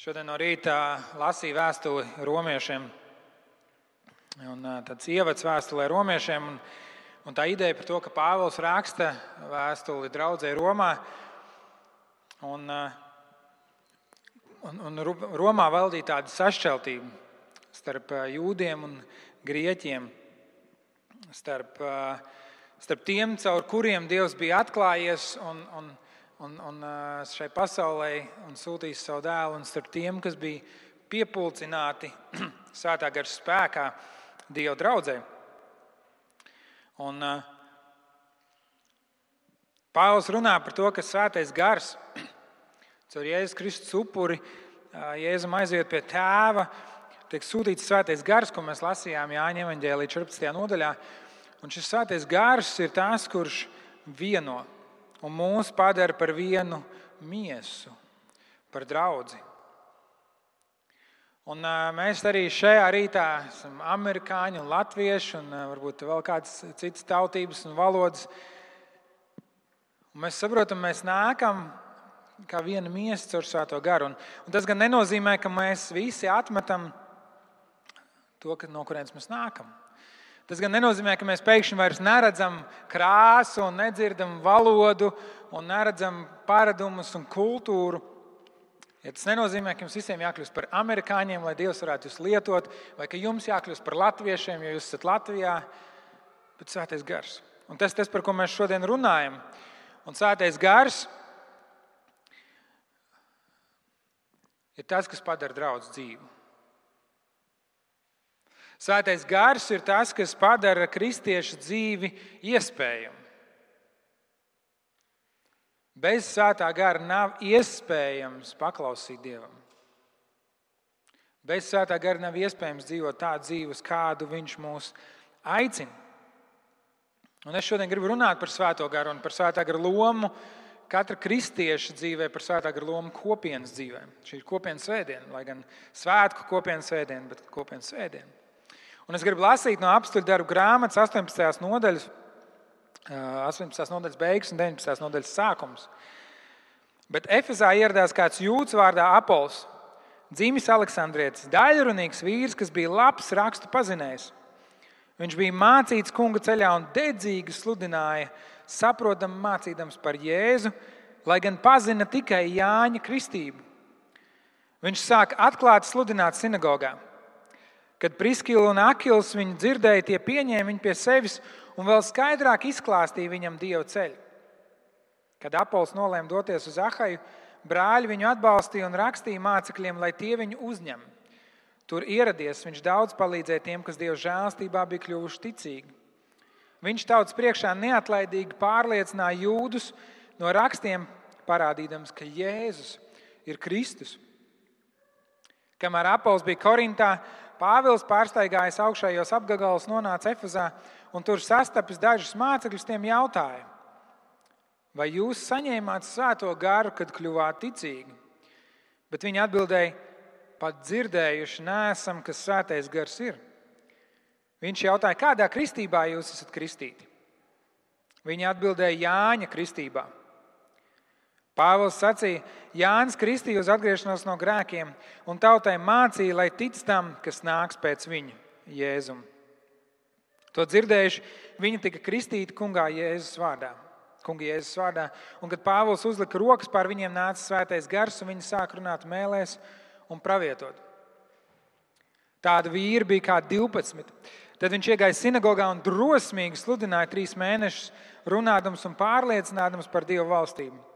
Šodien no rīta lasīju vēstuli romiešiem. Un, tāds ievads vēstulē romiešiem. Un, un tā ideja par to, ka Pāvils raksta vēstuli draudzē Romā. Un, un, un Romā valdīja tāda sašķeltība starp jūdiem un grieķiem. Starp, starp tiem, caur kuriem Dievs bija atklājies un, un, un, un šai pasaulē un sūtījis savu dēlu, un starp tiem, kas bija piepulcināti svētā gara spēkā Dieva draudzē. Un, Pāvils runā par to, ka svētais gars caur Jēzus Kristus upuri, Jēzum aiziet pie tēva, tiek sūtīts svētais gars, ko mēs lasījām Jāņa evanģēlī 14. nodaļā. Un šis svētais gars ir tas, kurš vieno un mūs padara par vienu miesu, par draugu. Un, mēs arī šajā rītā esam amerikāņi un latvieši, un varbūt vēl kādas citas tautības un valodas. Un mēs saprotam, mēs nākam kā viena miesa caur svēto garu. Un, un tas gan nenozīmē, ka mēs visi atmetam to, no kurienes mēs nākam. Tas gan nenozīmē, ka mēs pēkšņi vairs neredzam krāsu, nedzirdam valodu, neredzam paradumus un kultūru. Ja tas nenozīmē, ka jums visiem jākļūst par amerikāņiem, lai Dievs varētu jūs lietot, vai ka jums jākļūst par latviešiem, jo jūs esat Latvijā, bet svētais gars. Un tas ir tas, par ko mēs šodien runājam. Un svētais gars ir tas, kas padara draugu dzīvu. Svētais gars ir tas, kas padara kristiešu dzīvi iespējamu. Bez svētā gara nav iespējams paklausīt Dievam. Bez svētā gara nav iespējams dzīvot tādu dzīvi, kādu Viņš mūs aicina. Un es šodien gribu runāt par svēto garu un par svētā gara lomu katra kristieša dzīvē, par svētā gara lomu kopienas dzīvē. Šī ir kopienas svētdiena, lai gan svētku kopienas svētdiena, bet kopienas svētdiena. Un es gribu lasīt no apstuļu darbu grāmatas 18. nodaļas, 18. nodaļas beigas un 19. nodaļas sākums. Bet Efezā ieradās kāds jūds vārdā Apols, dzimis Aleksandrietis, daļrunīgs vīrs, kas bija labs rakstu pazinējs. Viņš bija mācīts kunga ceļā un dedzīgi sludināja, saprotam, mācīdams par Jēzu, lai gan pazina tikai Jāņa kristību. Viņš sāka atklāti sludināt sinagogā. Kad Priskila un Akils viņu dzirdēja, tie pieņēma viņu pie sevis un vēl skaidrāk izklāstīja viņam dievu ceļu. Kad Apols nolēma doties uz Ahaju, brāļi viņu atbalstīja un rakstīja mācekļiem, lai tie viņu uzņem. Tur ieradies, viņš daudz palīdzēja tiem, kas Dieva žēlstībā bija kļuvuši ticīgi. Viņš tautas priekšā neatlaidīgi pārliecināja jūdus no rakstiem, parādīdams, ka Jēzus ir Kristus. Kamēr Apols bija Korintā, Pāvils pārsteigājis augšējos apgabalus, nonāca Efezā un tur sastapis dažus mācekļus, tiem jautāja, vai jūs saņēmāt svēto garu, kad kļuvāt ticīgi? Bet viņi atbildēja, pat dzirdējuši, nesam, kas svētais gars ir. Viņš jautāja, kādā kristībā jūs esat kristīti? Viņi atbildēja Jāņa kristībā. Pāvils sacīja, Jānis kristīja uz atgriešanos no grēkiem, un tautai mācīja, lai tic tam, kas nāks pēc viņa, Jēzum. To dzirdējuši, viņi tika kristīti kungā Jēzus vārdā. Kunga Jēzus vārdā. Un kad Pāvils uzlika rokas pār viņiem, nāca svētais gars, un viņi sāk runāt mēlēs un pravietot. Tāda vīra bija kā 12. Tad viņš iegāja sinagogā un drosmīgi sludināja trīs mēnešus, runādams un pārliecinādams par Dieva valstību.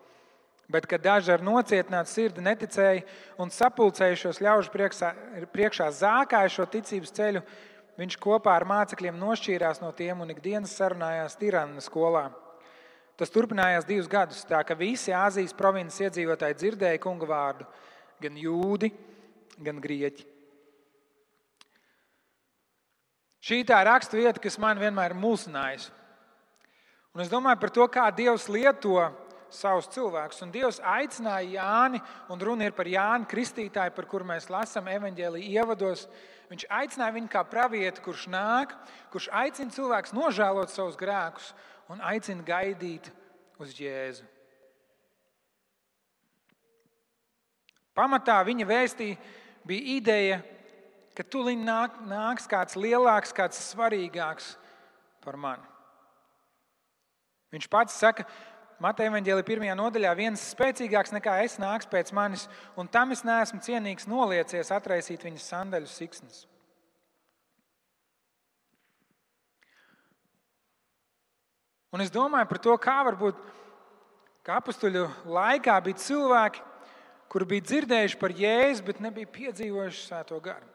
Bet, kad daži ar nocietinātu sirdi neticēja un sapulcējušos ļaužu priekšā, priekšā zākāja šo ticības ceļu, viņš kopā ar mācekļiem nošķīrās no tiem un ikdienas sarunājās Tirānas skolā. Tas turpinājās divus gadus, tā ka visi Āzijas provinces iedzīvotāji dzirdēja kunga vārdu, gan jūdi, gan grieķi. Šī tā raksta vieta, kas man vienmēr ir mulsinājusi. Un es domāju par to, kā Dievs lieto savus cilvēkus. Un Dievs aicināja Jāni, un runa ir par Jānu Kristītāju, par kuru mēs lasām evanģēlīja ievados. Viņš aicināja viņu kā pravietu, kurš nāk, kurš aicina cilvēkus nožēlot savus grēkus un aicina gaidīt uz Jēzu. Pamatā viņa vēstī bija ideja, ka tūlīt nāk, nāks kāds lielāks, kāds svarīgāks par mani. Viņš pats saka, Mateja Vāģēlī pirmajā nodaļā, viens spēcīgāks nekā es nāks pēc manis, un tam es neesmu cienīgs noliecies atraisīt viņas sandaļu siksnas. Un es domāju par to, kā varbūt kā apstuļu laikā bija cilvēki, kuri bija dzirdējuši par Jēzu, bet nebija piedzīvojuši Svēto garu.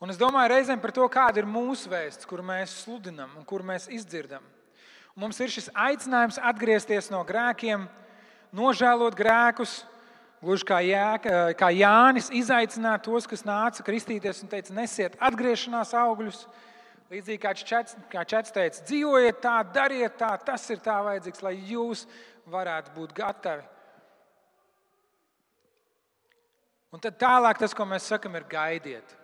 Un es domāju reizēm par to, kāda ir mūsu vēsts, kuru mēs sludinam un kuru mēs izdzirdam. Un mums ir šis aicinājums atgriezties no grēkiem, nožēlot grēkus, gluži kā, Jēka, kā Jānis izaicināt tos, kas nāca kristīties un teica, nesiet atgriešanās augļus. Līdzīgi kā Čets, kā Čets teica, dzīvojiet tā, dariet tā, tas ir tā vajadzīgs, lai jūs varētu būt gatavi. Un tad tālāk tas, ko mēs sakam, ir gaidiet.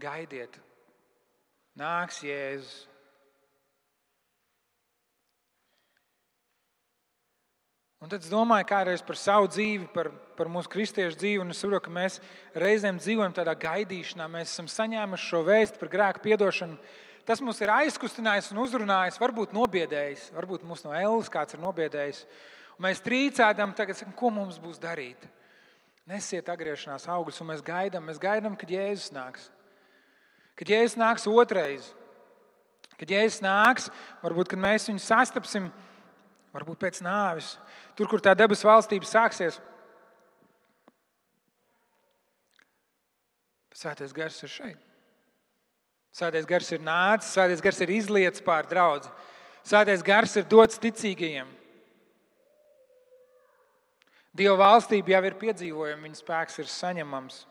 Gaidiet, nāks Jēzus. Un tad es domāju kādreiz par savu dzīvi, par, par mūsu kristiešu dzīvi. Un es saprotu, ka mēs reizēm dzīvojam tādā gaidīšanā. Mēs esam saņēmuši šo vēstu par grēku piedošanu. Tas mums ir aizkustinājis un uzrunājis, varbūt nobiedējis, varbūt mūs no Ēlas kāds ir nobiedējis. Un mēs trīcēdam, tagad sakam, ko mums būs darīt. Nesiet atgriešanās augļus, un mēs gaidām, mēs gaidām, kad Jēzus nāks. Kad Jēzus nāks otrais, kad Jēzus nāks, varbūt mēs viņu sastapsim, varbūt pēc nāves, tur, kur tā debesu valstība sāksies. Svētais gars ir šeit. Svētais gars ir nācis, svētais gars ir izlietis pār draugu. Svētais gars ir dots ticīgajiem. Dieva valstība jau ir piedzīvojama, viņa spēks ir saņemams.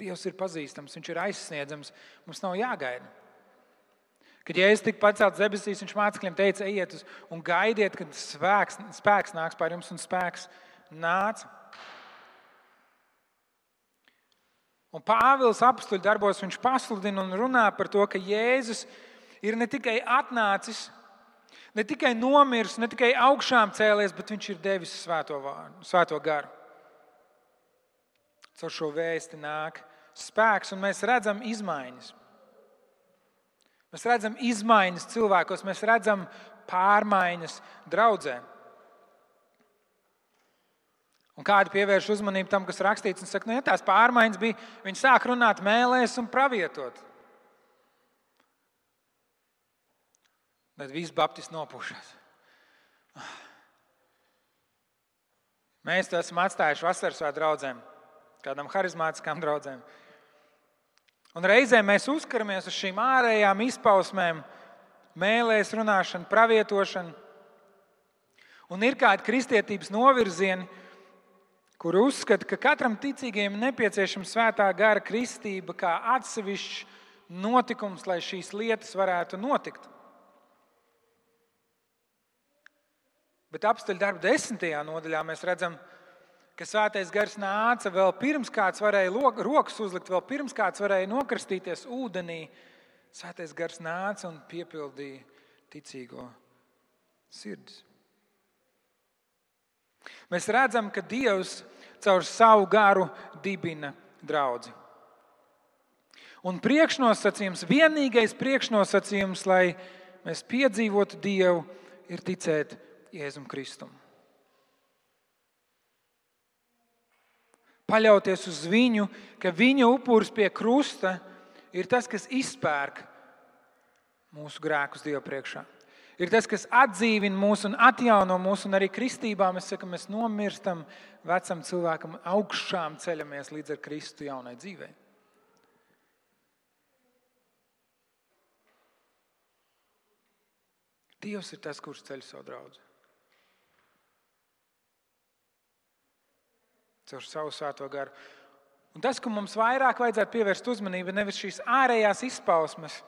Dievs ir pazīstams, Viņš ir aizsniedzams. Mums nav jāgaida. Kad Jēzus tika pacelts debesīs, viņš mācekļiem teica, ejiet uz un gaidiet, kad spēks, spēks nāks pār jums, un spēks nāca. Un Pāvils apstuļu darbos viņš pasludina un runā par to, ka Jēzus ir ne tikai atnācis, ne tikai nomiris, ne tikai augšām cēlies, bet viņš ir devis svēto, vārdu, svēto garu. Caur šo vēsti nāk spēks, un mēs redzam izmaiņas. Mēs redzam izmaiņas cilvēkos, mēs redzam pārmaiņas draudzē. Un kādi pievērš uzmanību tam, kas rakstīts, un saka, nu, ja tās pārmaiņas bija, viņi sāk runāt mēlēs un pravietot. Tad viss baptisti nopušas. Mēs to esam atstājuši vasaras vai draugiem kādām harizmātiskām draudzēm. Un reizē mēs uzkaramies uz šīm ārējām izpausmēm, mēlēs, runāšanu, pravietošanu. Un ir kādi kristietības novirzieni, kur uzskata, ka katram ticīgajam nepieciešama svētā gara kristība kā atsevišķs notikums, lai šīs lietas varētu notikt. Bet apstuļu darba desmitajā nodaļā mēs redzam, ka ka svētais gars nāca vēl pirms kāds varēja rokas uzlikt, vēl pirms kāds varēja nokristīties ūdenī. Svētais gars nāca un piepildīja ticīgo sirdis. Mēs redzam, ka Dievs caur savu garu dibina draugu. Un priekšnosacījums, vienīgais priekšnosacījums, lai mēs piedzīvotu Dievu, ir ticēt Jēzum Kristum. Paļauties uz viņu, ka viņa upuris pie krusta ir tas, kas izpērk mūsu grēkus Dieva priekšā. Ir tas, kas atdzīvina mūs un atjauno mūs, un arī kristībā mēs sakām, mēs nomirstam vecam cilvēkam, augšām ceļamies līdz ar Kristu jaunai dzīvei. Dievs ir tas, kurš ceļ savu draugu. Caur savu svēto garu. Un tas, ka mums vairāk vajadzētu pievērst uzmanību, nevis šīs ārējās izpausmes,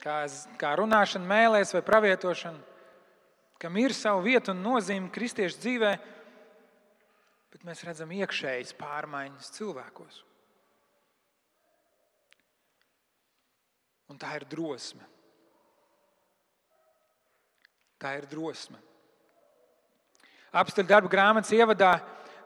kā, kā runāšana, mēlēs vai pravietošana, kam ir sava vieta un nozīme kristiešu dzīvē, bet mēs redzam iekšējas pārmaiņas cilvēkos. Un tā ir drosme. Tā ir drosme. Apsteļu darba grāmatas ievadā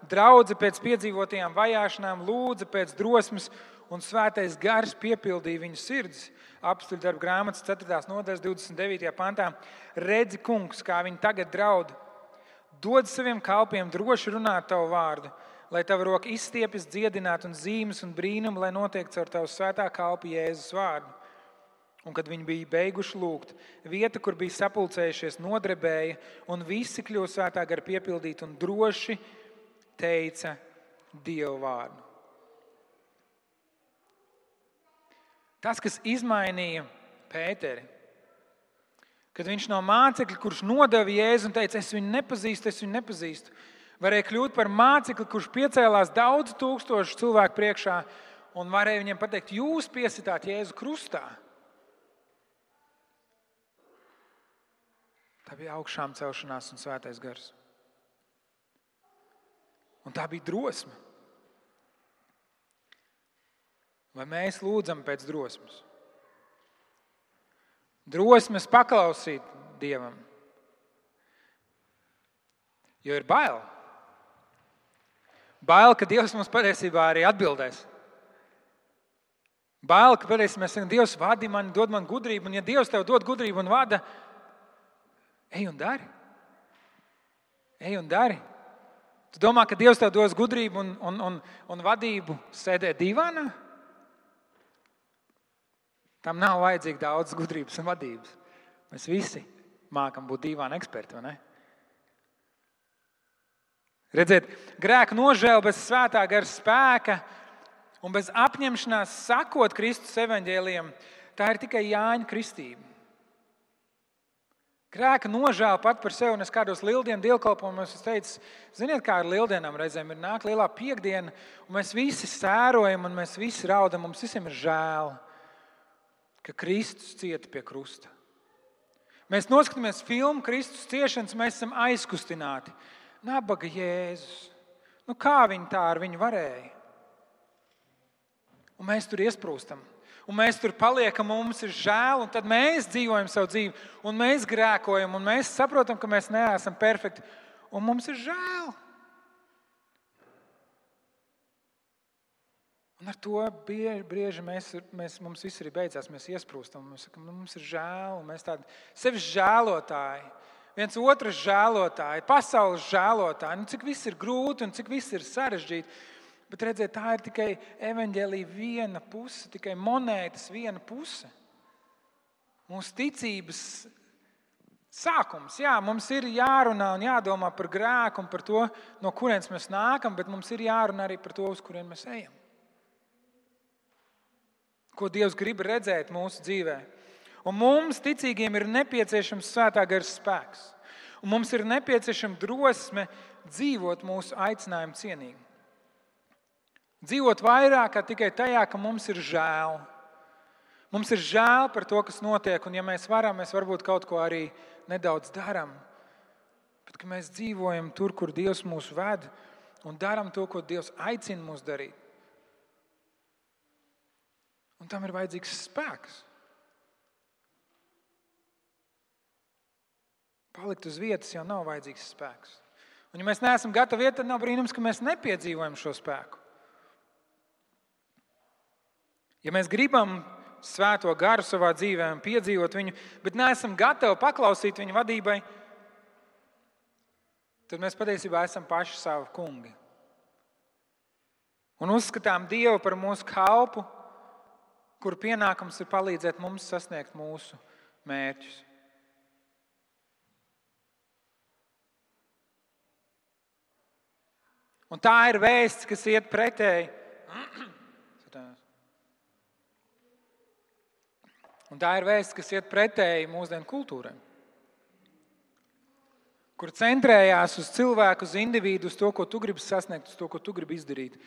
draudzē pēc piedzīvotajām vajāšanām lūdza pēc drosmes, un svētais gars piepildīja viņu sirdis. Apsteļu darba grāmatas 4. nodaļas 29. pantā. Redzi, kungs, kā viņi tagad draud. Dod saviem kalpiem droši runāt tavu vārdu, lai tava roka izstiepjas, dziedināt un zīmes un brīnumu, lai notiek caur tavu svētā kalpa Jēzus vārdu. Un, kad viņi bija beiguši lūgt, vieta, kur bija sapulcējušies, nodrebēja, un visi kļuva svētā gara piepildīti un droši teica Dievu vārdu. Tas, kas izmainīja Pēteri, kad viņš no mācekļa, kurš nodeva Jēzu un teica, es viņu nepazīstu, es viņu nepazīstu, varēja kļūt par mācekli, kurš piecēlās daudz tūkstošu cilvēku priekšā un varēja viņiem pateikt, jūs piesitāt Jēzu krustā. Tā bija augšām celšanās un svētais gars. Un tā bija drosme. Vai mēs lūdzam pēc drosmes? Drosmes paklausīt Dievam. Jo ir bail. Bail, ka Dievs mums patiesībā arī atbildēs. Bail, ka patiesībā mēs sakām, Dievs vadi mani, dod man gudrību, un ja Dievs tev dod gudrību un vada, Ej un dari. Ej un dari. Tu domā, ka Dievs tev dos gudrību un, un, un, un vadību sēdēt divānā? Tam nav vajadzīga daudz gudrības un vadības. Mēs visi mākam būt divāna eksperti. Redziet, grēka nožēla bez svētā gara spēka un bez apņemšanās sakot Kristus evaņģēliem, tā ir tikai Jāņa kristība. Grēka nožēla pat par sevi, un es kādos lieldienu dievkalpojumos teicu, ziniet, kā ar lieldienām reizēm ir nāk lielā piekdiena, un mēs visi sērojam, un mēs visi raudam. Mums visiem ir žēl, ka Kristus cieta pie krusta. Mēs noskatāmies filmu Kristus ciešanas, mēs esam aizkustināti. Nabaga Jēzus. Nu, kā viņi tā ar viņu varēja? Un mēs tur iesprūstam un mēs tur paliekam, un mums ir žēl, un tad mēs dzīvojam savu dzīvi, un mēs grēkojam, un mēs saprotam, ka mēs neesam perfekti, un mums ir žēl. Un ar to bieži mēs, mēs, mums viss ir beidzās. Mēs iesprūstam, mēs sakām, nu, mums ir žēl, mēs tādi sevi žēlotāji, viens otru žēlotāji, pasaules žēlotāji. Nu, cik viss ir grūti un cik viss ir sarežģīti. Bet redziet, tā ir tikai evaņģēlīja viena puse, tikai monētas viena puse. Mūsu ticības sākums. Jā, mums ir jārunā un jādomā par grēku un par to, no kurienes mēs nākam, bet mums ir jārunā arī par to, uz kurien mēs ejam. Ko Dievs grib redzēt mūsu dzīvē. Un mums, ticīgiem, ir nepieciešams svētā gara spēks. Un mums ir nepieciešama drosme dzīvot mūsu aicinājumu cienīgi. Dzīvot vairāk kā tikai tajā, ka mums ir žēl. Mums ir žēl par to, kas notiek, un ja mēs varam, mēs varbūt kaut ko arī nedaudz darām. Bet mēs dzīvojam tur, kur Dievs mūs ved, un darām to, ko Dievs aicina mūs darīt. Un tam ir vajadzīgs spēks. Palikt uz vietas jau nav vajadzīgs spēks. Un, ja mēs neesam gatavi tad nav brīnums, ka mēs nepiedzīvojam šo spēku. Ja mēs gribam svēto garu savā dzīvē un piedzīvot viņu, bet neesam gatavi paklausīt viņa vadībai, tad mēs patiesībā esam paši savi kungi. Un uzskatām Dievu par mūsu kalpu, kur pienākums ir palīdzēt mums sasniegt mūsu mērķus. Un tā ir vēsts, kas iet pretēji Un tā ir vēsts, kas iet pretēji mūsdienu kultūrai, kur centrējās uz cilvēku, uz individu, uz to, ko tu gribi sasniegt, uz to, ko tu gribi izdarīt.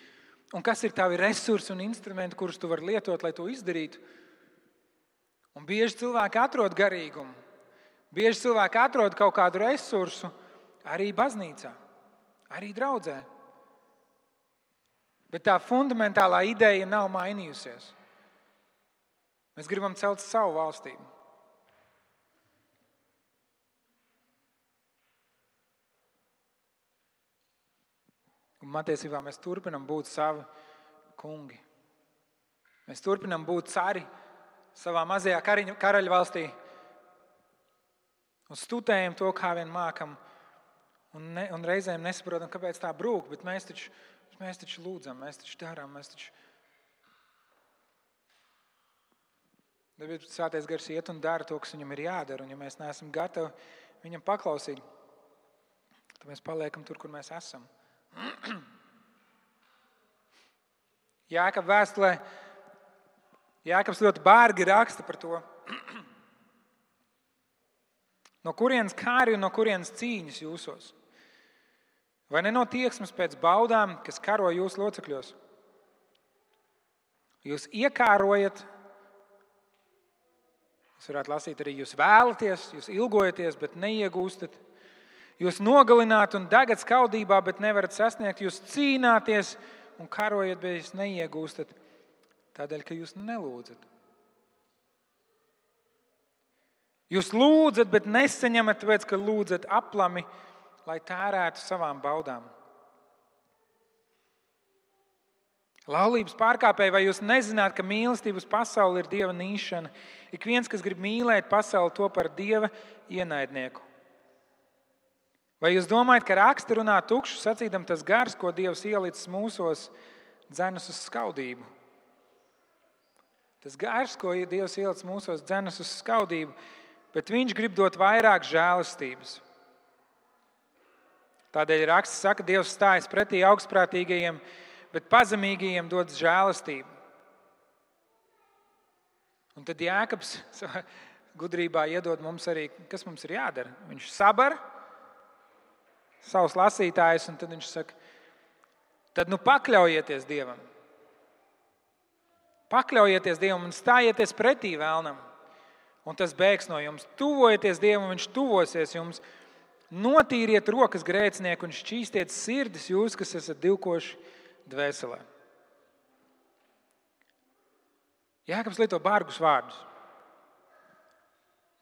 Un kas ir tavi resursi un instrumenti, kurus tu vari lietot, lai to izdarītu? Un bieži cilvēki atrod garīgumu, bieži cilvēki atrod kaut kādu resursu arī baznīcā, arī draudzē. Bet tā fundamentālā ideja nav mainījusies. Mēs gribam celt savu valstību. Un patiesībā mēs turpinam būt savi kungi. Mēs turpinam būt cari savā mazajā kariņu, karaļvalstī un studējam to, kā vien mākam. Un, ne, un reizēm nesaprotam, kāpēc tā brūk, bet mēs taču, mēs taču lūdzam, mēs taču darām, mēs taču darām Bet sāties gars iet un dara to, kas viņam ir jādara. Un, ja mēs neesam gatavi viņam paklausīt, tad mēs paliekam tur, kur mēs esam. Jākap vēstulē, Jākaps ļoti bārgi raksta par to. No kurienes kāri un no kurienes cīņas jūsos? Vai ne no tieksmes pēc baudām, kas karo jūsu locekļos? Jūs iekārojat, jūs varētu lasīt arī, jūs vēlaties, jūs ilgojaties, bet neiegūstat. Jūs nogalināt un degat skaudībā, bet nevarat sasniegt. Jūs cīnāties un karojat, bet jūs neiegūstat. Tādēļ, ka jūs nelūdzat. Jūs lūdzat, bet nesaņemat, tāpēc, ka lūdzat aplami, lai tērētu savām baudām. Laulības pārkāpēji, vai jūs nezināt, ka mīlestības pasaule ir dieva nīšana? Ik viens, kas grib mīlēt pasauli, to par dieva ienaidnieku. Vai jūs domājat, ka raksti runā tukšu, sacīdam, tas gars, ko Dievs ielicis mūsos, dzenas uz skaudību? Tas gars, ko Dievs ielicis mūsos, dzenas uz skaudību bet viņš grib dot vairāk žēlastības. Tādēļ raksts saka, ka Dievs stājas pretī augstprātīgajiem, bet pazemīgajiem dod žēlastību. Un tad Jēkabs savā gudrībā iedod mums arī, kas mums ir jādara. Viņš sabar savus lasītājus, un tad viņš saka, tad nu pakļaujieties Dievam. Pakļaujieties Dievam un stājieties pretī vēlnam un tas bēgs no jums. Tuvojieties Dievam, Viņš tuvosies jums. Notīriet rokas grēcinieku un šķīstiet sirdis jūs, kas esat divkoši dvēselē. Jēkabs lieto bārgus vārdus.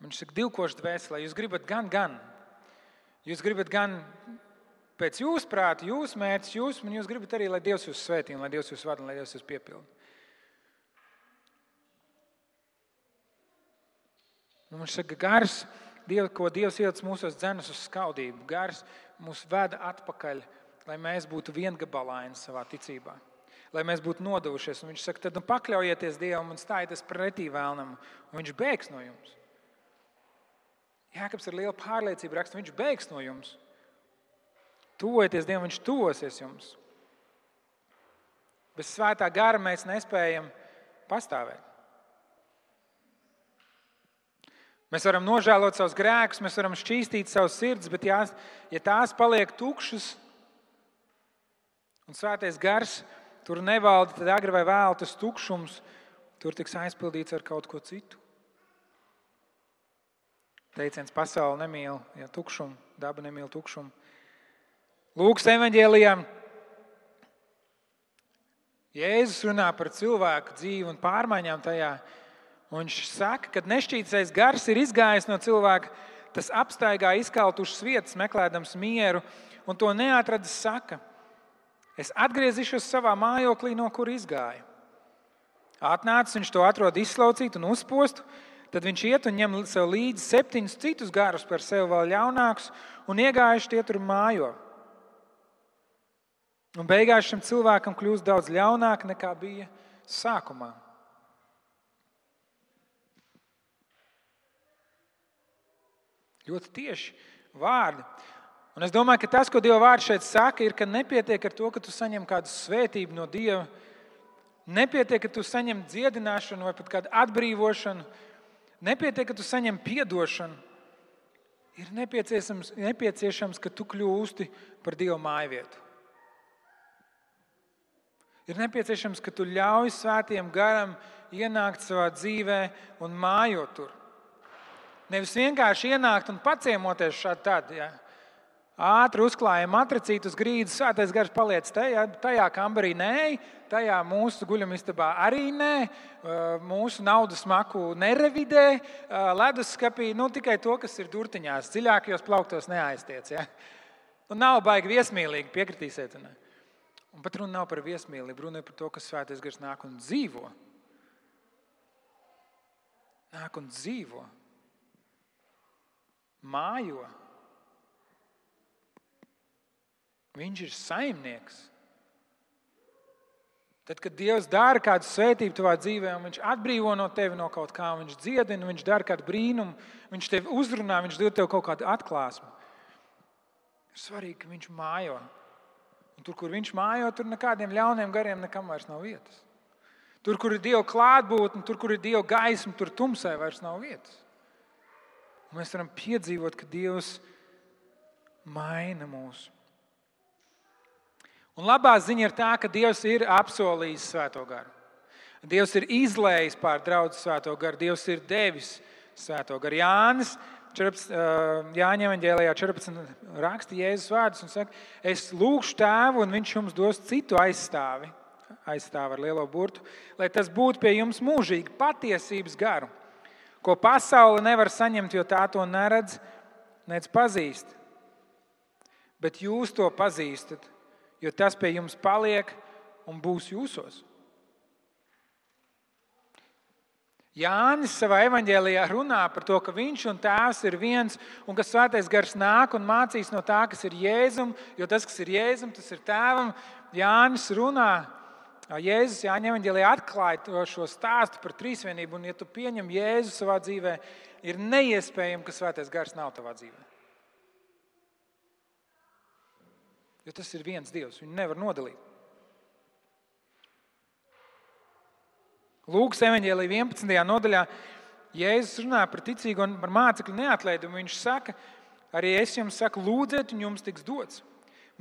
Viņš saka, divkoši dvēselē. Jūs gribat gan, gan. Jūs gribat gan pēc jūsu prāta, jūsu mērķis, jūs, un jūs gribat arī, lai Dievs jūs svētī, lai Dievs jūs vada un lai Dievs jūs piepilda. Un viņš saka, gars, Diev, ko Dievs ielicis mūsos dzenas uz skaudību, gars mūs veda atpakaļ, lai mēs būtu viengabalaini savā ticībā. Lai mēs būtu nodevušies. Un viņš saka, tad nu, pakļaujieties Dievam un stājieties pretī vēlnam, un viņš bēgs no jums. Jēkabs ir liela pārliecība, raksta, viņš bēgs no jums. Tuvojieties Dievam, viņš tuvosies jums. Bez svētā gara mēs nespējam pastāvēt. Mēs varam nožēlot savus grēkus, mēs varam šķīstīt savus sirdis, bet jās, ja tās paliek tukšas un svētais gars tur nevalda, tad agri vai vēlu tas tukšums tur tiks aizpildīts ar kaut ko citu. Teiciens pasaule nemīl ja, tukšumu, daba nemīl tukšumu. Lūks evanģēlijā. Jēzus runā par cilvēku dzīvi un pārmaiņām tajā. Un viņš saka, ka nešķītais gars ir izgājis no cilvēka, tas apstaigā izkaltušas vietas, meklējams mieru, un to neatradis. Saka, es atgriezīšos savā mājoklī, no kur izgāju. Atnācis, viņš to atrod izslaucītu un uzpostu, tad viņš iet un ņem sev līdzi septiņus citus garus par sevi vēl ļaunākus, un iegājuši tie tur mājo. Un beigās šim cilvēkam kļūst daudz ļaunāk nekā bija sākumā. Ļoti tieši vārdi. Un es domāju, ka tas, ko Dieva vārds šeit saka, ir, ka nepietiek ar to, ka tu saņem kādu svētību no Dieva. Nepietiek, ka tu saņem dziedināšanu vai pat kādu atbrīvošanu. Nepietiek, ka tu saņem atdošanu. Ir nepieciešams, nepieciešams, ka tu kļūsti par Dieva māju vietu. Ir nepieciešams, ka tu ļauj svētiem garam ienākt savā dzīvē un mājot tur. Nevis vienkārši ienākt un paciemoties šādi tad. Ja. Ātri uzklājam matricītu uz grīdas, svētais gars paliec tajā, tajā kambarī, nē, tajā mūsu guļamistabā arī nē, mūsu naudas maku nerevidē, leduskapī nu, tikai to, kas ir durtiņās, dziļākajos plauktos neaiztiec. Ja? Un nav baigi viesmīlīgi, piekritīsiet. Ne? Un pat runa nav par viesmīlību, runa ir par to, ka svētais gars nāk un dzīvo. Nāk un dzīvo, mājo. Viņš ir saimnieks. Tad, kad Dievs dara kādu svētību tavā dzīvē, un Viņš atbrīvo no tevis no kaut kā, Viņš dziedina, Viņš dara kādu brīnumu, Viņš tevi uzrunā, Viņš dod tev kaut kādu atklāsmu. Ir svarīgi, ka Viņš mājo. Un tur, kur Viņš mājo, tur nekādiem ļauniem gariem nekam vairs nav vietas. Tur, kur ir Dieva klātbūtne, tur, kur ir Dieva gaisma, tur tumsai vairs nav vietas. Un mēs varam piedzīvot, ka Dievs maina mūsu. Un labā ziņa ir tā, ka Dievs ir apsolījis svēto garu. Dievs ir izlējis pār draugu svēto garu, Dievs ir devis svēto garu. Jānis 14, Jāņa Evangelijā 14 raksta Jēzus vārdus un saka, es lūgšu tēvu, un viņš jums dos citu aizstāvi, aizstāvi ar lielo burtu, lai tas būtu pie jums mūžīgi patiesības garu, ko pasaule nevar saņemt, jo tā to neredz, nec pazīst. Bet jūs to pazīstat, jo tas pie jums paliek un būs jūsos. Jānis savā evanģēlijā runā par to, ka viņš un tēvs ir viens, un ka svētais gars nāk un mācīs no tā, kas ir Jēzum, jo tas, kas ir Jēzum, tas ir tēvam. Jānis runā, Jēzus Jāņa evanģēlijā atklāja šo stāstu par trīsvienību, un ja tu pieņem Jēzu savā dzīvē, ir neiespējami, ka svētais gars nav tavā dzīvē. Jo tas ir viens Dievs, viņu nevar nodalīt. Lūkas evanģēlīja 11. nodaļā Jēzus runā par ticīgo un par mācekļu neatlaidumu. Viņš saka, arī es jums saku, lūdziet, un jums tiks dots.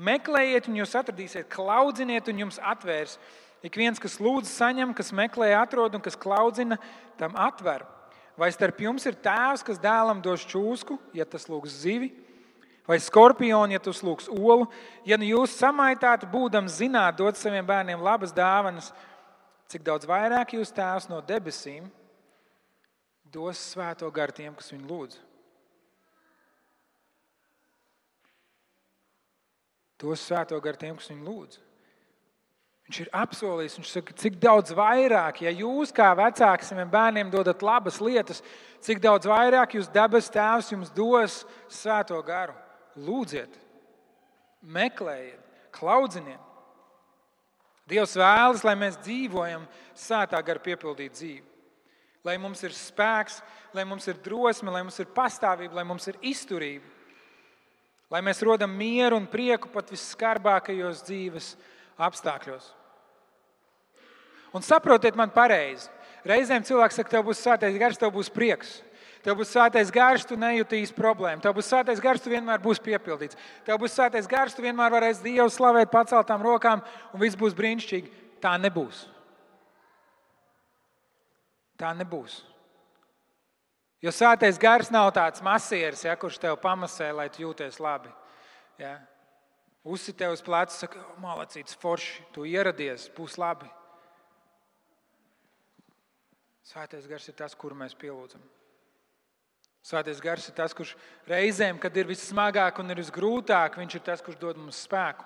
Meklējiet, un jūs atradīsiet, klaudziniet, un jums atvērs. Ik viens, kas lūdz, saņem, kas meklē, atrod, un kas klaudzina, tam atver. Vai starp jums ir tēvs, kas dēlam dos čūsku, ja tas lūgs zivi? Vai skorpionu, ja tu slūgs olu. Ja nu jūs samaitātu, būdam zināt, dot saviem bērniem labas dāvanas, cik daudz vairāk jūs tēvs no debesīm dos svēto garu tiem, kas viņu lūdz. Dos svēto garu tiem, kas viņu lūdz. Viņš ir apsolījis, viņš saka, cik daudz vairāk, ja jūs kā vecāki saviem bērniem dodat labas lietas, cik daudz vairāk jūs dabas tēvs jums dos svēto garu. Lūdziet, meklējiet, klaudziniet. Dievs vēlas, lai mēs dzīvojam sētā gara piepildīt dzīvi. Lai mums ir spēks, lai mums ir drosme, lai mums ir pastāvība, lai mums ir izturība. Lai mēs rodam mieru un prieku pat visskarbākajos dzīves apstākļos. Un saprotiet man pareizi. Reizēm cilvēks saka, tev būs svētais gars, tev būs prieks. Tev būs svētais gars, tu nejutīsi problēmu. Tev būs svētais gars, tu vienmēr būsi piepildīts. Tev būs svētais gars, tu vienmēr varēsi Dievu slavēt paceltām rokām, un viss būs brīnišķīgi. Tā nebūs. Tā nebūs. Jo svētais gars nav tāds masieris, ja, kurš tev pamasē, lai tu jūties labi. Ja. Uzsi tev uz pleca, saka, malacīts, forši, tu ieradies, būs labi. Svētais gars ir tas, kuru mēs pielūdzam. Svētais gars ir tas, kurš reizēm, kad ir vissmagāk un ir visgrūtāk, viņš ir tas, kurš dod mums spēku.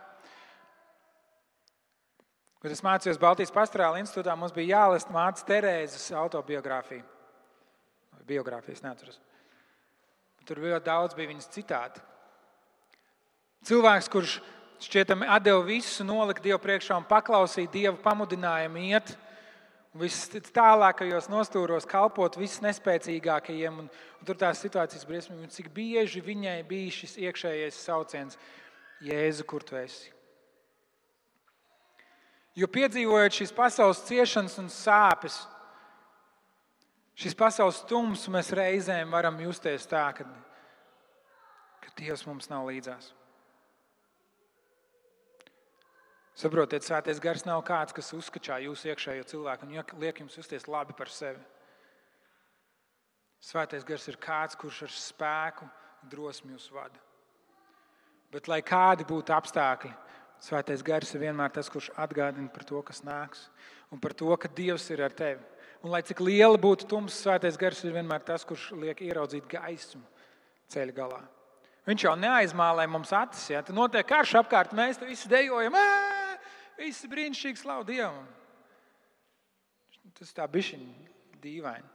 Kad es mācījos Baltijas Pastorāla institūtā, mums bija jālasa mācīt Terēzes autobiogrāfiju. Biogrāfijas neatceros. Tur bija daudz bija viņas citāti. Cilvēks, kurš šķietami deva visu, nolika Dievu priekšā un paklausīja Dieva pamudinājumu iet, vistālākajos nostūros kalpot visnespēcīgākajiem. Un, un tur tās situācijas briesmīgi, cik bieži viņai bija šis iekšējais sauciens, Jēzu, kur tu esi. Jo piedzīvojot šīs pasaules ciešanas un sāpes, šīs pasaules tums, mēs reizēm varam justies tā, ka, ka Dievs mums nav līdzās. Saprotiet, svētais gars nav kāds, kas uzskačā jūsu iekšējo cilvēku un liek jums justies labi par sevi. Svētais gars ir kāds, kurš ar spēku, drosmi jūs vada. Bet, lai kādi būtu apstākļi, svētais gars ir vienmēr tas, kurš atgādina par to, kas nāks, un par to, ka Dievs ir ar tevi. Un, lai cik liela būtu tums, svētais gars ir vienmēr tas, kurš liek ieraudzīt gaismu ceļa galā. Viņš jau neaizmālē mums acis. Ja? Tad notiek karš apkārt, mēs visi dejojam. Ā! Viss brīnišķīgi, slavu Dievam. Tas tā bišķiņ dīvaini.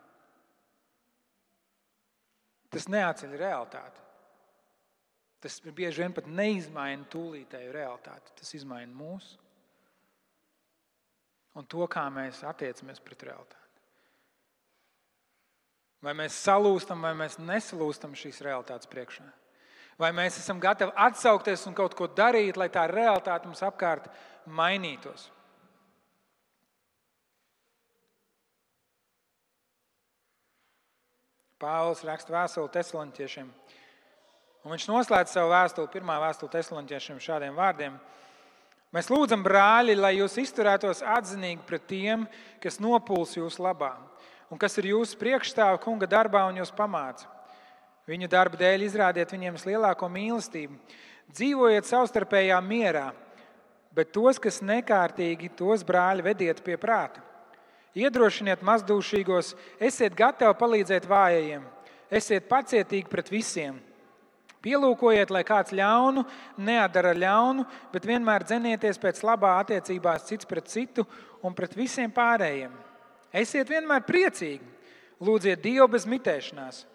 Tas neatceļ realitāti. Tas bieži vien pat neizmaina tūlītēju realitāti. Tas izmaina mūsu un to, kā mēs attiecamies pret realitāti. Vai mēs salūstam, vai mēs nesalūstam šīs realitātes priekšā. Vai mēs esam gatavi atsaukties un kaut ko darīt, lai tā realitāte mums apkārt mainītos. Pāvils raksta vēstuli Thessaloniķiešiem. Un viņš noslēdz savu vēstuli, pirmā vēstuli Thessaloniķiešiem šādiem vārdiem: Mēs lūdzam, brāļi, lai jūs izturētos atzinīgi pret tiem, kas nopuls jūsu labā un kas ir jūsu priekšstāvi kunga darbā un jūs pamāca. Viņu darba dēļ izrādiet viņiem vislielāko mīlestību, dzīvojiet savstarpējā mierā, bet tos, kas nekārtīgi, tos brāļi vediet pie prāta. Iedrošiniet mazdūšīgos, esiet gatavi palīdzēt vājajiem, esiet pacietīgi pret visiem Pielūkojiet, lai kāds ļaunu neadara ļaunu, bet vienmēr dzenieties pēc labā attiecībās cits pret citu un pret visiem pārējiem. Esiet vienmēr priecīgi, lūdziet Dievu bez mitēšanās.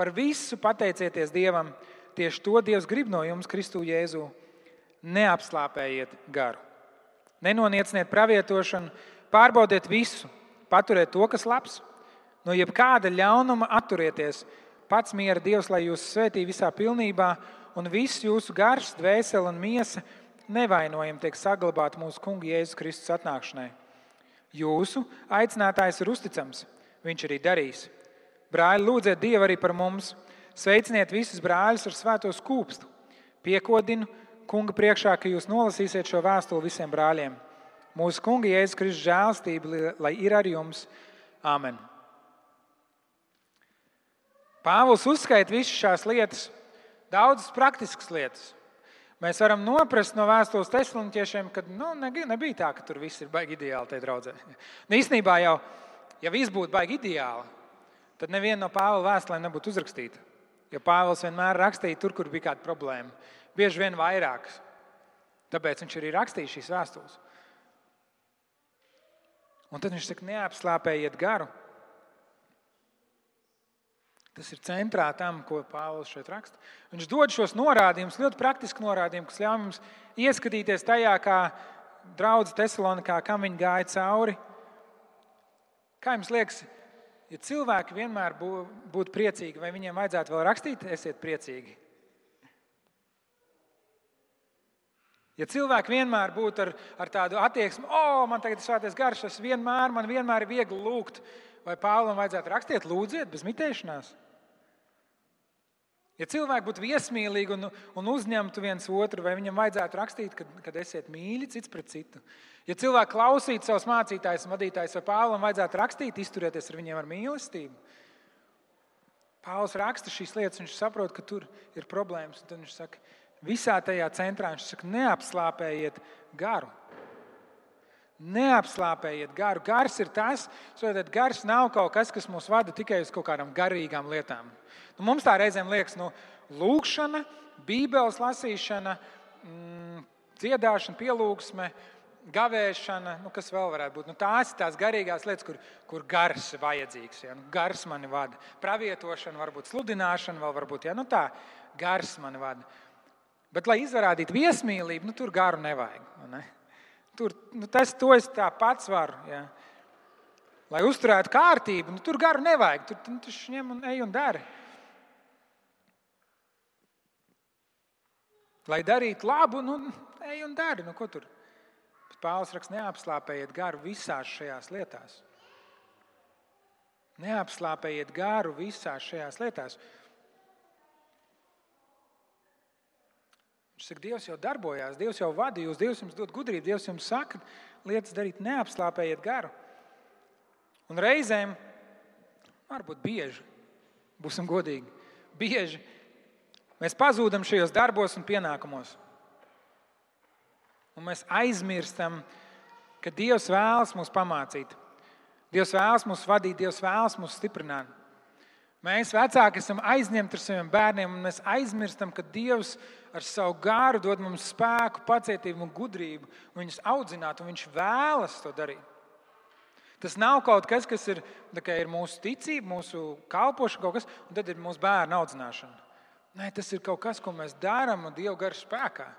Par visu pateicieties Dievam. Tieši to Dievs grib no jums, Kristu Jēzu. Neapslāpējiet garu, nenonieciniet pravietošanu, pārbaudiet visu, paturiet to, kas labs. No jebkāda ļaunuma atturieties, Pats miera Dievs, lai jūs svētī visā pilnībā, un viss jūsu gars, dvēsele un miesa nevainojami tiek saglabāti mūsu Kunga Jēzus Kristus atnākšanai. Jūsu aicinātājs ir uzticams, viņš arī darīs. Brāļi, lūdziet Dievu arī par mums, sveiciniet visus brāļus ar svēto skūpstu. Piekodinu Kunga priekšā, ka jūs nolasīsiet šo vēstuli visiem brāļiem. Mūsu Kunga Jēzus Kristus žēlstība, lai ir ar jums. Āmen! Pāvils uzskaita visas šīs lietas, daudzas praktiskas lietas. Mēs varam noprast no vēstules tesloniķiešiem, ka nu, nebija tā, ka tur viss ir baigi ideāli. Nu, īstenībā jau, ja viss būtu baigi ideāli, tad neviena no Pāvila vēstulēm nebūtu uzrakstīta. Jo Pāvils vienmēr rakstīja tur, kur bija kāda problēma. Bieži vien vairākas. Tāpēc viņš arī rakstīja šīs vēstules. Un tad viņš saka, neapslāpējiet garu, Tas ir centrā tam, ko Pāvils šeit raksta. Viņš dod šos norādījumus, ļoti praktisku norādījumus, kas ļauj mums ieskatīties tajā, kā draudzene Thessalonikā, kam viņi gāja cauri. Kā jums liekas, ja cilvēki vienmēr būtu priecīgi, vai viņiem vajadzētu vēl rakstīt, esiet priecīgi? Ja cilvēki vienmēr būtu ar, ar tādu attieksmi, o, oh, man tagad ir svētais garš, tas vienmēr, man vienmēr ir viegli lūgt, vai Pāvlam vajadzētu rakstīt, lūdziet, bez mitēšanās. Ja cilvēki būtu viesmīlīgi un, un uzņemtu viens otru, vai viņam vajadzētu rakstīt, kad, kad esiet mīļi cits pret citu? Ja cilvēki klausītu savus mācītājus vadītājus, vai Pāvlam vajadzētu rakstīt, izturēties ar viņiem ar mīlestību? Pāvils raksta šīs lietas, viņš saprot, ka tur ir problēmas. Tad viņš saka, visā tajā centrā viņš saka, neapslāpējiet garu. Neapslāpējiet garu. Gars ir tas, ka gars nav kaut kas, kas mūs vada tikai uz kaut kādām garīgām lietām. Nu, mums tā reizēm liekas, nu, lūkšana, bībeles lasīšana, mm, dziedāšana, pielūgsme, gavēšana, nu, kas vēl varētu būt. Nu, tās ir tās garīgās lietas, kur, kur gars ir vajadzīgs. Ja? Nu, gars mani vada. Pravietošana, varbūt sludināšana, vēl varbūt ja? nu, tā, gars mani vada. Bet, lai izrādītu viesmīlību, nu, tur garu nevajag. Ne? Tur, nu, tas es tā pats varu. Ja. Lai uzturētu kārtību, nu, tur garu nevajag. Tur nu, tu ņem un ej un dari. Lai darītu labu, nu, ej un dari. Nu, ko tur? Pāvils raksta, neapslāpējiet garu visās šajās lietās. Neapslāpējiet garu visās šajās lietās. Viņš saka, Dievs jau darbojās, Dievs jau vada jūs, Dievs jums dod gudrību, Dievs jums saka, lietas darīt, neapslāpējiet garu. Un reizēm, varbūt bieži, būsim godīgi, bieži mēs pazūdam šajos darbos un pienākumos. Un mēs aizmirstam, ka Dievs vēlas mūs pamācīt. Dievs vēlas mūs vadīt, Dievs vēlas mūs stiprināt. Mēs, vecāki, esam aizņemti ar saviem bērniem, un mēs aizmirstam, ka Dievs ar savu gāru dod mums spēku, pacietību un gudrību, un viņus audzināt, un Viņš vēlas to darīt. Tas nav kaut kas, kas ir, ir mūsu ticība, mūsu kalpošana, kaut kas, un tad ir mūsu bērnu audzināšana. Nē, tas ir kaut kas, ko mēs darām Dieva gara spēkā.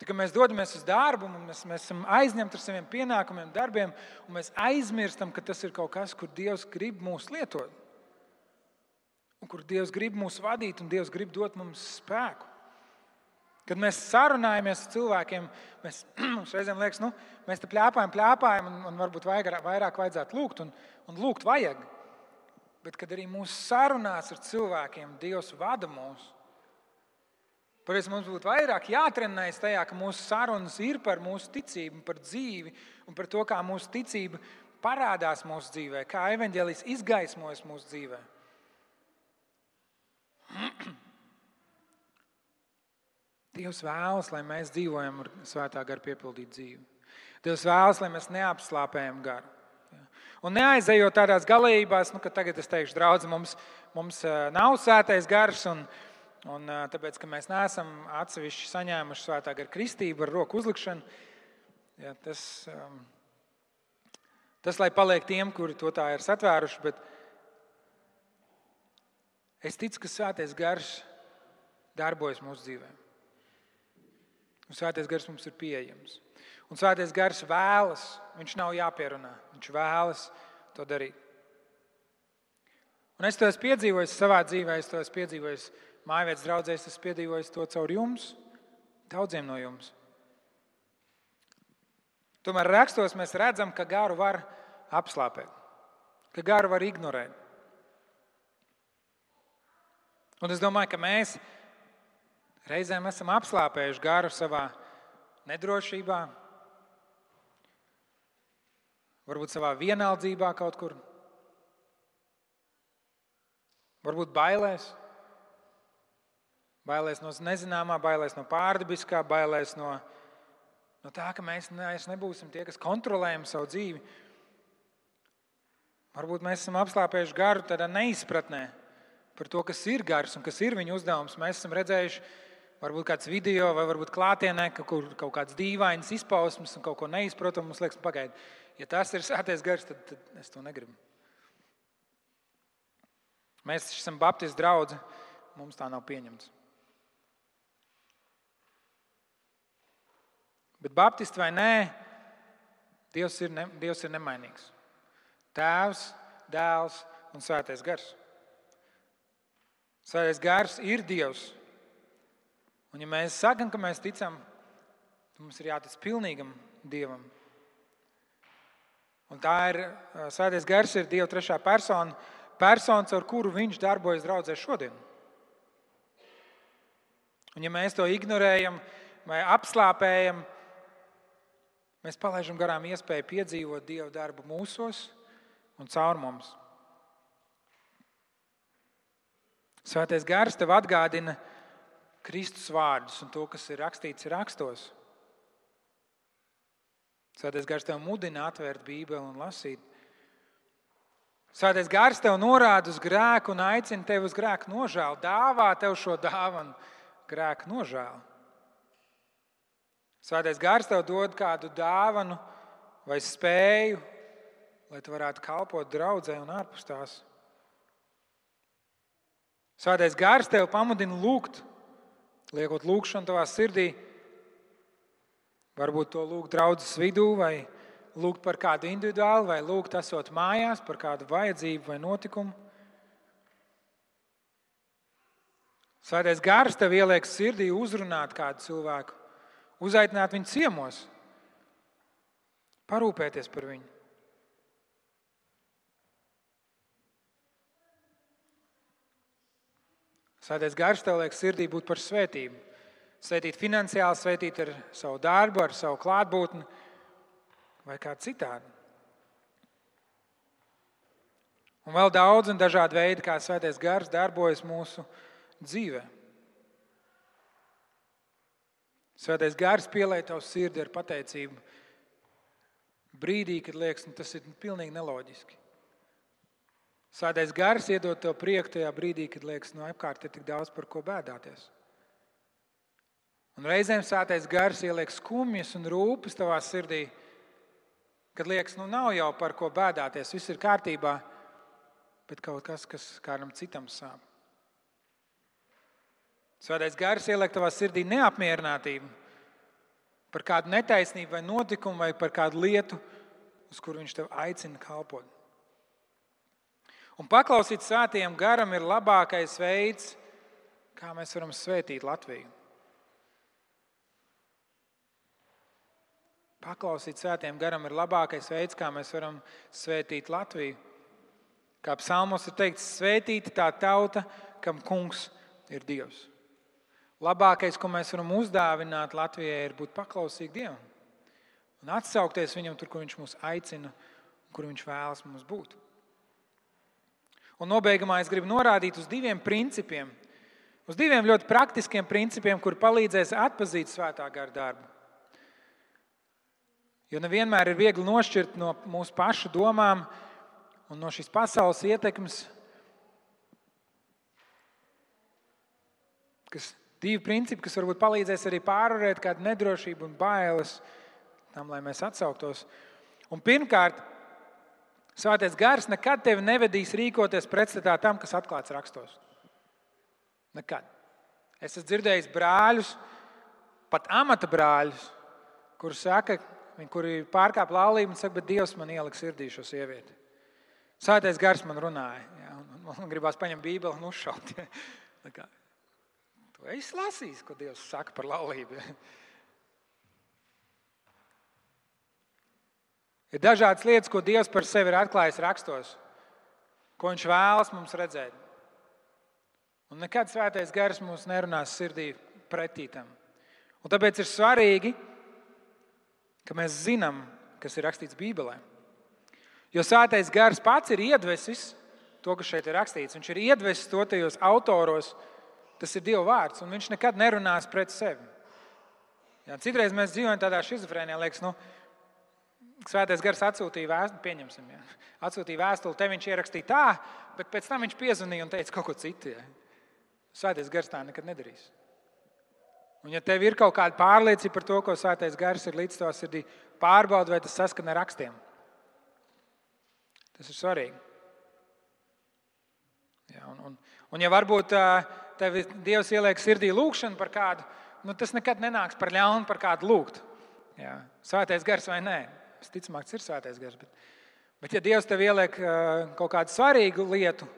Tā kā mēs dodamies uz darbu, mēs, mēs esam aizņemti ar saviem pienākumiem, darbiem, un mēs aizmirstam, ka tas ir kaut kas, kur Dievs grib mūs lietot. Un kur Dievs grib mūs vadīt, un Dievs grib dot mums spēku. Kad mēs sarunājamies ar cilvēkiem, mēs, mums reizēm liekas, nu, mēs te plēpājam, plēpājam, un, un varbūt vairāk, vairāk vajadzētu lūgt, un, un lūgt vajag. Bet kad arī mūsu sarunās ar cilvēkiem Dievs vada mūs, Tāpēc mums būtu vairāk jātrenējas tajā, ka mūsu sarunas ir par mūsu ticību, par dzīvi un par to, kā mūsu ticība parādās mūsu dzīvē, kā evanģēlis izgaismojas mūsu dzīvē. Dievs vēlas, lai mēs dzīvojam ar svētā gara piepildītu dzīvi. Dievs vēlas, lai mēs neapslāpējam garu. Un neaizejot tādās galībās, nu, ka tagad es teikšu, draugs, mums, mums nav svētais gars. Un, Un, tāpēc, ka mēs neesam atsevišķi saņēmuši svētā gara kristību ar roku uzlikšanu, ja, tas, tas lai paliek tiem, kuri to tā ir satvēruši. Bet es ticu, ka svētais gars darbojas mūsu dzīvē. Un svētais gars mums ir pieejams. Un svētais gars vēlas, viņš nav jāpierunā, viņš vēlas to darīt. Un es to esmu piedzīvojis savā dzīvē, es to esmu piedzīvojis mājvietas draudzēs, es piedzīvoju to caur jums, daudziem no jums. Tomēr rakstos mēs redzam, ka garu var apslāpēt, ka garu var ignorēt. Un es domāju, ka mēs reizēm esam apslāpējuši garu savā nedrošībā, varbūt savā vienaldzībā kaut kur, varbūt bailēs. Bailēs no nezināmā, bailēs no pārdabiskā, bailēs no, no tā, ka mēs nebūsim tie, kas kontrolējam savu dzīvi. Varbūt mēs esam apslāpējuši garu tādā neizpratnē par to, kas ir gars un kas ir viņa uzdevums. Mēs esam redzējuši, varbūt kāds video vai varbūt klātienē, ka kur kaut kāds dīvains izpausmes un kaut ko neizprotam. Mums liekas, pagaidi, ja tas ir sāties gars, tad, tad es to negribu. Mēs esam Baptistu draugi, mums tā nav pieņemts. Bet Baptisti vai nē, Dievs ir, ne, Dievs ir nemainīgs. Tēvs, dēls un svētais gars. Svētais gars ir Dievs. Un, ja mēs sakām, ka mēs ticam, tad mums ir jātic pilnīgam Dievam. Un tā ir Svētais gars, ir Dieva trešā persona, persona, ar kuru viņš darbojas draudzē šodien. Un, ja mēs to ignorējam vai apslāpējam, Mēs palaidām garām iespēju piedzīvot Dieva darbu mūsos un caur mums. Svētais gars tev atgādina Kristus vārdus un to, kas ir rakstīts rakstos. Svētais gars tev mudina atvērt Bībeli un lasīt. Svētais gars tev norāda uz grēku un aicina tevi uz grēku nožēlu, dāvā tev šo dāvanu, grēku nožēlu. Svētais gars tev dod kādu dāvanu vai spēju, lai tu varētu kalpot draudzē un ārpus tās. Svētais gars tev pamudina lūgt, liekot lūgšanu tavā sirdī. Varbūt to lūgt draudzes vidū, vai lūgt par kādu individuālu, vai lūgt esot mājās par kādu vajadzību vai notikumu. Svētais gars tev ieliek sirdī uzrunāt kādu cilvēku uzaicināt viņu ciemos, parūpēties par viņu. Svētais gars tev liek sirdī būt par svētību. Svētīt finansiāli, svētīt ar savu darbu, ar savu klātbūtni vai kā citādi. Un vēl daudz un dažādi veidi, kā svētais gars darbojas mūsu dzīvēm. Svētais gars pielāj tavu sirdi ar pateicību. Brīdī, kad liekas, nu, tas ir pilnīgi neloģiski. Svētais gars iedod tev prieku tajā brīdī, kad liekas, no nu, apkārt ir tik daudz par ko bēdāties. Un reizēm svētais gars ieliek skumjas un rūpes tavā sirdī, kad liekas, nu nav jau par ko bēdāties, viss ir kārtībā, bet kaut kas, kas kādam citam sāp. Svētais gars ieliek tavā sirdī neapmierinātību par kādu netaisnību vai notikumu vai par kādu lietu, uz kuru viņš tev aicina kalpot. Un paklausīt svētajam garam ir labākais veids, kā mēs varam svētīt Latviju. Paklausīt svētajam garam ir labākais veids, kā mēs varam svētīt Latviju. Kā psalmos ir teikts, svētīta tā tauta, kam kungs ir Dievs. Labākais, ko mēs varam uzdāvināt Latvijai, ir būt paklausīgi Dievam un atsaukties Viņam tur, kur Viņš mūs aicina un kur Viņš vēlas mums būt. Un nobeigumā es gribu norādīt uz diviem principiem, uz diviem ļoti praktiskiem principiem, kur palīdzēs atzīt svētā gara darbu. Jo nevienmēr ir viegli nošķirt no mūsu pašu domām un no šīs pasaules ietekmes, kas divi principi, kas varbūt palīdzēs arī pārvarēt kādu nedrošību un bailes tam, lai mēs atsauktos. Un pirmkārt, Svētais gars nekad tevi nevedīs rīkoties pretstatā tam, kas atklāts rakstos. Nekad. Es esmu dzirdējis brāļus, pat amata brāļus, kuri saka, kuri pārkāpj laulību un saka, bet Dievs man ieliks sirdī šo sievieti. Svētais gars man runāja. Ja, man gribās paņemt Bībeli un uzšaut. Ja. Tu esi lasījis, ko Dievs saka par laulību. Ja. Ir dažādas lietas, ko Dievs par sevi ir atklājis rakstos, ko Viņš vēlas mums redzēt. Un nekad svētais gars mums nerunās sirdī pretī tam. Un tāpēc ir svarīgi, ka mēs zinām, kas ir rakstīts Bībelē. Jo svētais gars pats ir iedvesis to, kas šeit ir rakstīts. Viņš ir iedvesis to tajos autoros, tas ir Dieva vārds, un viņš nekad nerunās pret sevi. Jā, citreiz mēs dzīvojam tādā schizofrēnijā, liekas, nu, Svētais gars atsūtīja vēstuli, pieņemsim, ja. atsūtīja vēstuli, te viņš ierakstīja tā, bet pēc tam viņš piezvanīja un teica kaut ko citu. Ja. Svētais gars tā nekad nedarīs. Un, ja tev ir kaut kāda pārliecība par to, ko svētais gars ir līdz tavā sirdī, pārbaudi, vai tas saskan ar rakstiem. Tas ir svarīgi. Ja, un, un, un ja varbūt tev Dievs ieliek sirdī lūgšanu par kādu, nu, tas nekad nenāks par ļaunu par kādu lūgt. Ja. Svētais gars vai nē, visticamāk, tas ir svētais gars. Bet, bet ja Dievs tev ieliek kaut kādu svarīgu lietu,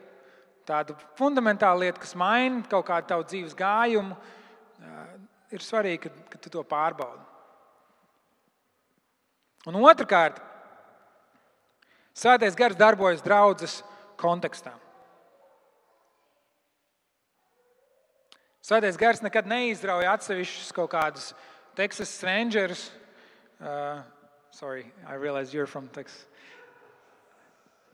tādu fundamentālu lietu, kas maina kaut kādu tavu dzīves gājumu, ir svarīgi, ka, ka tu to pārbaudi. Un otrkārt, svētais gars darbojas draudzes kontekstā. Svētais gars nekad neizrauja atsevišķus kaut kādus Teksas Rangers, Sorry, I realize you're from Texas.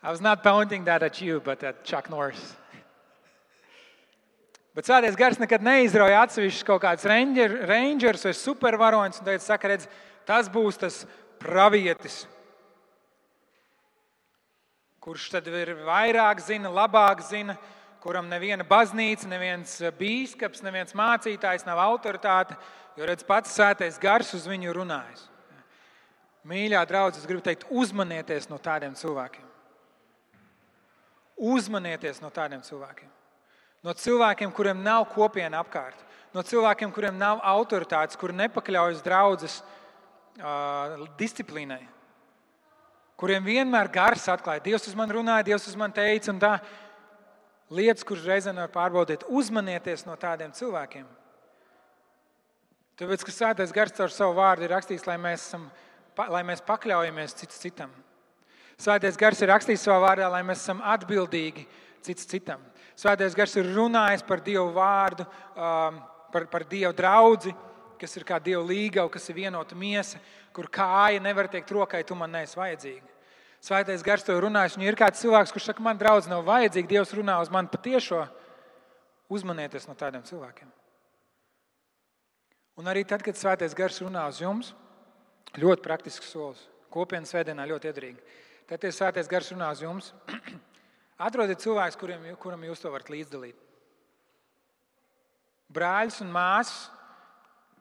I was not pointing that at you, but at Chuck Norris. Bet svētais gars nekad neizrauja atsevišķus kaut kādus ranger, rangerus vai supervaroņus un teica, saka, redz, tas būs tas pravietis, kurš tad ir vairāk zina, labāk zina, kuram neviena baznīca, neviens bīskaps, neviens mācītājs nav autoritāte, jo redz, pats svētais gars uz viņu runājas. Mīļā draudzene, es gribu teikt, uzmanieties no tādiem cilvēkiem. Uzmanieties no tādiem cilvēkiem. No cilvēkiem, kuriem nav kopiena apkārt, no cilvēkiem, kuriem nav autoritātes, kuri nepakļaujas draudzes uh, disciplīnai, kuriem vienmēr gars atklāja, Dievs uz mani runāja, Dievs uz mani teica, un tā lietas, kuras reizēm var pārbaudīt. Uzmanieties no tādiem cilvēkiem. Tāpēc, ka Svētais Gars caur savu vārdu ir rakstījis, lai mēs esam lai mēs pakļaujamies cits citam. Svētais gars ir rakstījis savā vārdā, lai mēs esam atbildīgi cits citam. Svētais gars ir runājis par Dievu vārdu, um, par, par Dievu draugu, kas ir kā Dieva līgava, kas ir vienota miesa, kur kāja nevar teikt rokai, tu man neesi vajadzīga. Svētais gars to runājis. Un ir kāds cilvēks, kurš saka, man draugs nav vajadzīga, Dievs runā uz mani patiešo. Uzmanieties no tādiem cilvēkiem. Un arī tad, kad svētais gars runā uz jums, Ļoti praktisks solis. Kopienas svētdienā ļoti iedarīgi. Tad ir svētais gars runā uz jums. Atrodiet cilvēkus, kuriem, kuram jūs to varat līdzdalīt. Brāļus un māsas,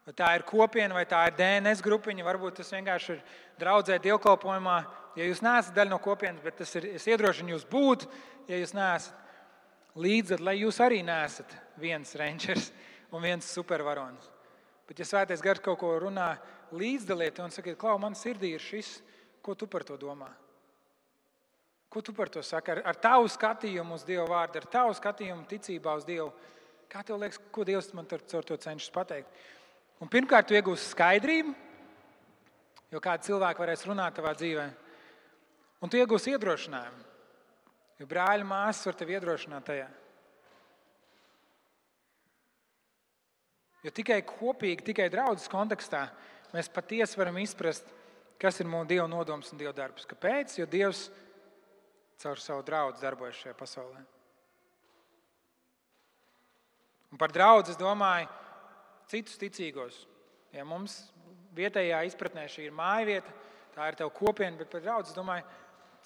vai tā ir kopiena, vai tā ir DNS grupiņa, varbūt tas vienkārši ir draudzē dievkalpojumā. Ja jūs neesat daļa no kopienas, bet ir, es iedrošinu jūs būt, ja jūs neesat līdzi, lai jūs arī neesat viens rančers un viens supervaronis. Bet, ja svētais gars kaut ko runā, līdzdaliet un sakiet, klau, man sirdī ir šis, ko tu par to domā? Ko tu par to saki? Ar, ar tavu skatījumu uz Dieva vārdu, ar tavu skatījumu ticībā uz Dievu. Kā tev liekas, ko Dievs man ar to cenšas pateikt? Un pirmkārt, tu iegūsi skaidrību, jo kādi cilvēki varēs runāt tavā dzīvē. Un tu iegūsi iedrošinājumu, jo brāļa māsas var tevi iedrošināt tajā. Jo tikai kopīgi, tikai draudzes kontekstā mēs patiesi varam izprast, kas ir mūsu Dieva nodoms un Dieva darbs. Kāpēc? Jo Dievs caur savu draugu darbojas šajā pasaulē. Un par draugu es domāju citus ticīgos. Ja mums vietējā izpratnē šī ir māja vieta, tā ir tev kopiena, bet par draugu es domāju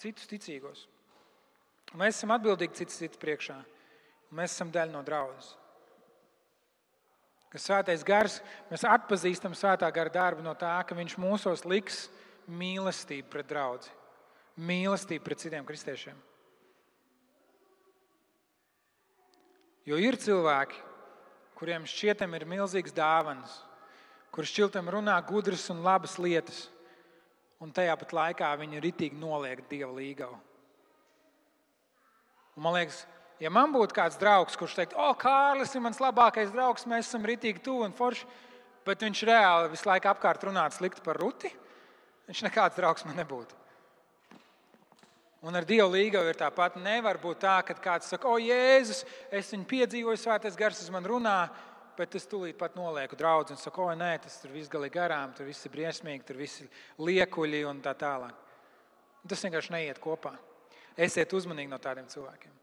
citus ticīgos. Mēs esam atbildīgi cits citu priekšā. Mēs esam daļa no draudzes. Kas svētais gars, mēs atpazīstam svētā gara darbu no tā, ka viņš mūsos liks mīlestību pret draugu, mīlestību pret citiem kristiešiem. Jo ir cilvēki, kuriem šķietam ir milzīgs dāvans, kurš šķiltam runā gudras un labas lietas, un tajā pat laikā viņi ritīgi noliek Dieva līgavu. Un man liekas, ja man būtu kāds draugs, kurš teikt, o, Kārlis ir mans labākais draugs, mēs esam ritīgi tuvu un forši, bet viņš reāli visu laiku apkārt runātu slikti par ruti, viņš nekāds draugs man nebūtu. Un ar Dievu līgavu ir tāpat. Nevar būt tā, ka kāds saka, o, Jēzus, es viņu piedzīvoju, svētais gars uz mani runā, bet es tūlīt pat nolieku draugu un saku, o, nē, tas tur viss galīgi garām, tur viss ir briesmīgi, tur viss ir liekuļi un tā tālāk. Tas vienkārši neiet kopā. Esiet uzmanīgi no tādiem cilvēkiem.